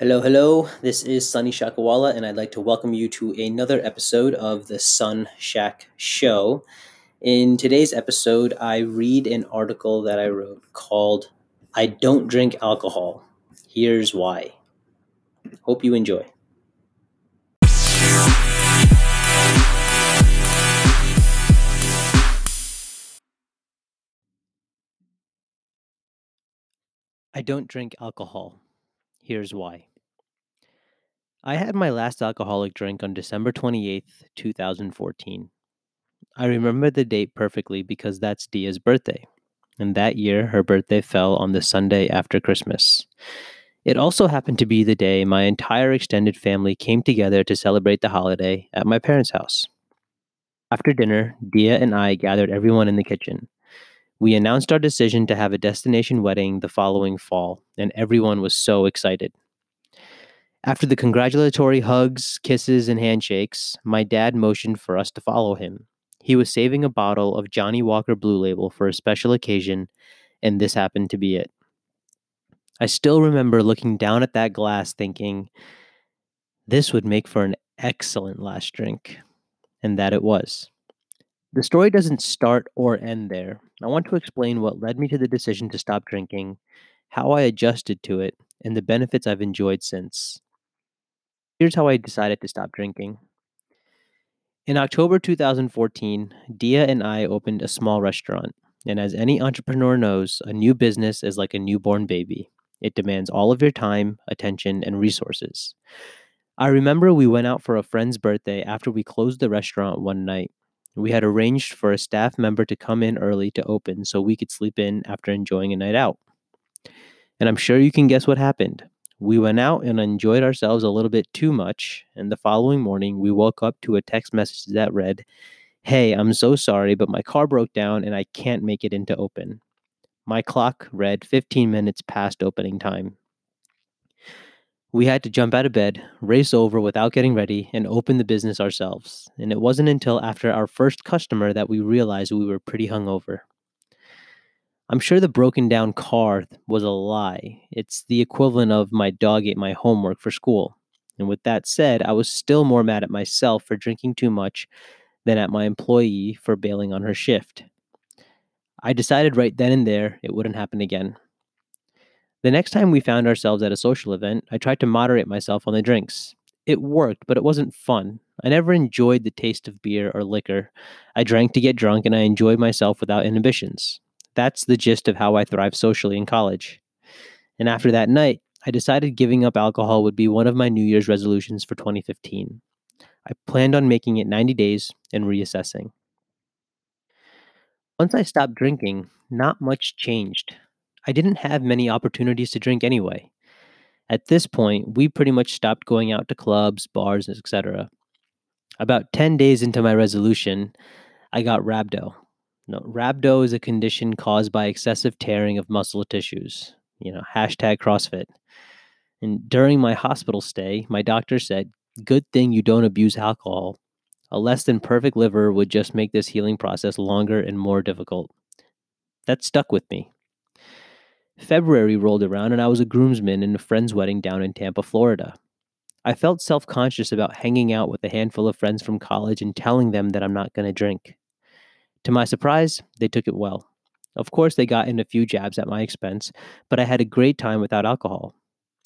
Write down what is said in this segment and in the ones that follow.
Hello, hello. This is Sunny Shakawala, and I'd like to welcome you to another episode of the SunShak Show. In today's episode, I read an article that I wrote called I Don't Drink Alcohol. Here's Why. Hope you enjoy. I don't drink alcohol. Here's why. I had my last alcoholic drink on December 28th, 2014. I remember the date perfectly because that's Dia's birthday, and that year her birthday fell on the Sunday after Christmas. It also happened to be the day my entire extended family came together to celebrate the holiday at my parents' house. After dinner, Dia and I gathered everyone in the kitchen. We announced our decision to have a destination wedding the following fall, and everyone was so excited. After the congratulatory hugs, kisses, and handshakes, my dad motioned for us to follow him. He was saving a bottle of Johnnie Walker Blue Label for a special occasion, and this happened to be it. I still remember looking down at that glass thinking, this would make for an excellent last drink, and that it was. The story doesn't start or end there. I want to explain what led me to the decision to stop drinking, how I adjusted to it, and the benefits I've enjoyed since. Here's how I decided to stop drinking. In October 2014, Dia and I opened a small restaurant. And as any entrepreneur knows, a new business is like a newborn baby. It demands all of your time, attention, and resources. I remember we went out for a friend's birthday after we closed the restaurant one night. We had arranged for a staff member to come in early to open so we could sleep in after enjoying a night out. And I'm sure you can guess what happened. We went out and enjoyed ourselves a little bit too much, and the following morning we woke up to a text message that read, Hey, I'm so sorry, but my car broke down and I can't make it into open. My clock read 15 minutes past opening time. We had to jump out of bed, race over without getting ready, and open the business ourselves. And it wasn't until after our first customer that we realized we were pretty hungover. I'm sure the broken down car was a lie. It's the equivalent of my dog ate my homework for school. And with that said, I was still more mad at myself for drinking too much than at my employee for bailing on her shift. I decided right then and there it wouldn't happen again. The next time we found ourselves at a social event, I tried to moderate myself on the drinks. It worked, but it wasn't fun. I never enjoyed the taste of beer or liquor. I drank to get drunk and I enjoyed myself without inhibitions. That's the gist of how I thrived socially in college. And after that night, I decided giving up alcohol would be one of my New Year's resolutions for 2015. I planned on making it 90 days and reassessing. Once I stopped drinking, not much changed. I didn't have many opportunities to drink anyway. At this point, we pretty much stopped going out to clubs, bars, etc. About 10 days into my resolution, I got rhabdo. No, rhabdo is a condition caused by excessive tearing of muscle tissues. You know, hashtag CrossFit. And during my hospital stay, my doctor said, Good thing you don't abuse alcohol. A less than perfect liver would just make this healing process longer and more difficult. That stuck with me. February rolled around and I was a groomsman in a friend's wedding down in Tampa, Florida. I felt self conscious about hanging out with a handful of friends from college and telling them that I'm not going to drink. To my surprise, they took it well. Of course, they got in a few jabs at my expense, but I had a great time without alcohol.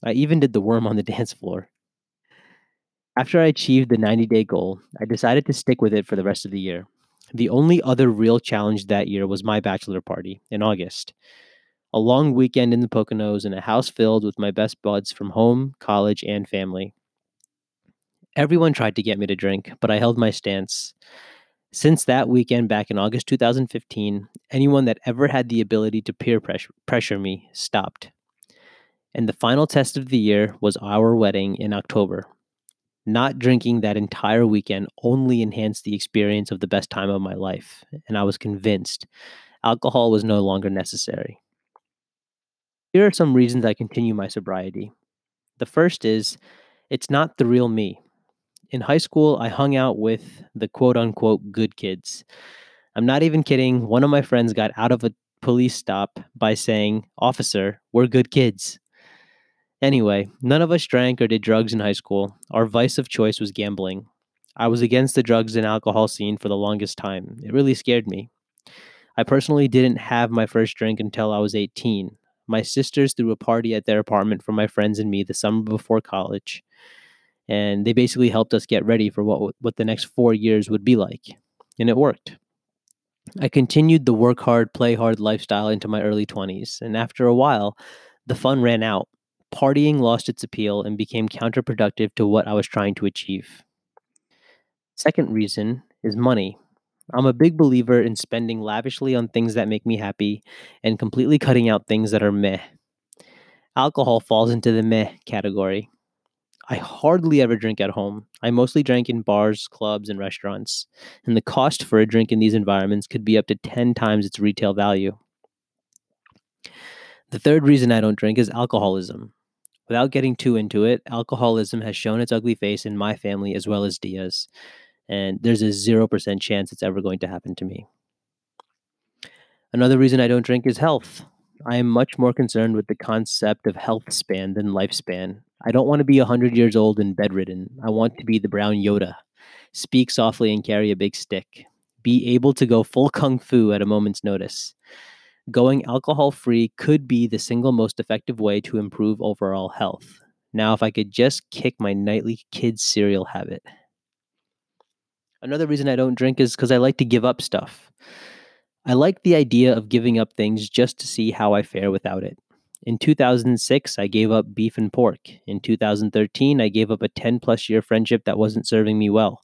I even did the worm on the dance floor. After I achieved the 90 day goal, I decided to stick with it for the rest of the year. The only other real challenge that year was my bachelor party in August a long weekend in the Poconos and a house filled with my best buds from home, college, and family. Everyone tried to get me to drink, but I held my stance. Since that weekend back in August 2015, anyone that ever had the ability to peer pressure, pressure me stopped. And the final test of the year was our wedding in October. Not drinking that entire weekend only enhanced the experience of the best time of my life, and I was convinced alcohol was no longer necessary. Here are some reasons I continue my sobriety. The first is it's not the real me. In high school, I hung out with the quote unquote good kids. I'm not even kidding. One of my friends got out of a police stop by saying, Officer, we're good kids. Anyway, none of us drank or did drugs in high school. Our vice of choice was gambling. I was against the drugs and alcohol scene for the longest time. It really scared me. I personally didn't have my first drink until I was 18. My sisters threw a party at their apartment for my friends and me the summer before college, and they basically helped us get ready for what what the next 4 years would be like. And it worked. I continued the work hard, play hard lifestyle into my early 20s, and after a while, the fun ran out. Partying lost its appeal and became counterproductive to what I was trying to achieve. Second reason is money. I'm a big believer in spending lavishly on things that make me happy and completely cutting out things that are meh. Alcohol falls into the meh category. I hardly ever drink at home. I mostly drank in bars, clubs, and restaurants, and the cost for a drink in these environments could be up to 10 times its retail value. The third reason I don't drink is alcoholism. Without getting too into it, alcoholism has shown its ugly face in my family as well as Dia's and there's a 0% chance it's ever going to happen to me. Another reason I don't drink is health. I am much more concerned with the concept of health span than lifespan. I don't want to be 100 years old and bedridden. I want to be the brown Yoda. Speak softly and carry a big stick. Be able to go full kung fu at a moment's notice. Going alcohol free could be the single most effective way to improve overall health. Now, if I could just kick my nightly kids' cereal habit. Another reason I don't drink is because I like to give up stuff. I like the idea of giving up things just to see how I fare without it. In 2006, I gave up beef and pork. In 2013, I gave up a 10 plus year friendship that wasn't serving me well.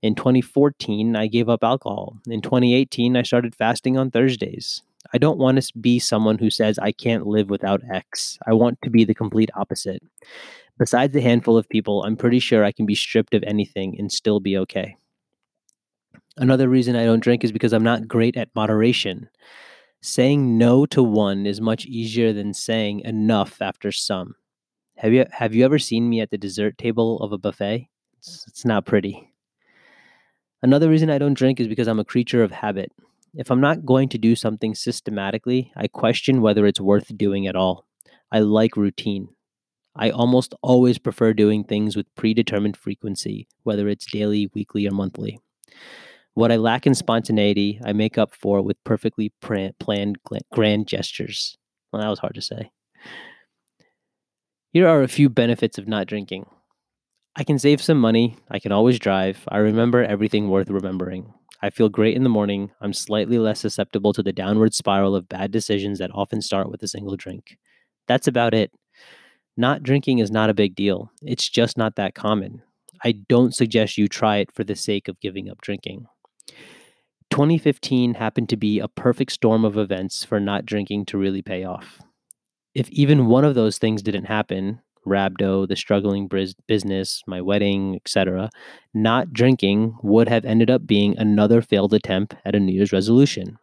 In 2014, I gave up alcohol. In 2018, I started fasting on Thursdays. I don't want to be someone who says I can't live without X. I want to be the complete opposite. Besides a handful of people, I'm pretty sure I can be stripped of anything and still be okay. Another reason I don't drink is because I'm not great at moderation. Saying no to one is much easier than saying enough after some. Have you have you ever seen me at the dessert table of a buffet? It's, it's not pretty. Another reason I don't drink is because I'm a creature of habit. If I'm not going to do something systematically, I question whether it's worth doing at all. I like routine. I almost always prefer doing things with predetermined frequency, whether it's daily, weekly, or monthly. What I lack in spontaneity, I make up for with perfectly planned grand gestures. Well, that was hard to say. Here are a few benefits of not drinking. I can save some money. I can always drive. I remember everything worth remembering. I feel great in the morning. I'm slightly less susceptible to the downward spiral of bad decisions that often start with a single drink. That's about it. Not drinking is not a big deal. It's just not that common. I don't suggest you try it for the sake of giving up drinking. 2015 happened to be a perfect storm of events for not drinking to really pay off. If even one of those things didn't happen, Rhabdo, the struggling business, my wedding, etc., not drinking would have ended up being another failed attempt at a New Year's resolution.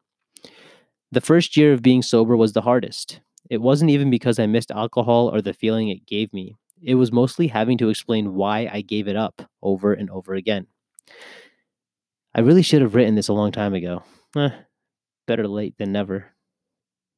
The first year of being sober was the hardest. It wasn't even because I missed alcohol or the feeling it gave me. It was mostly having to explain why I gave it up over and over again. I really should have written this a long time ago. Eh, better late than never.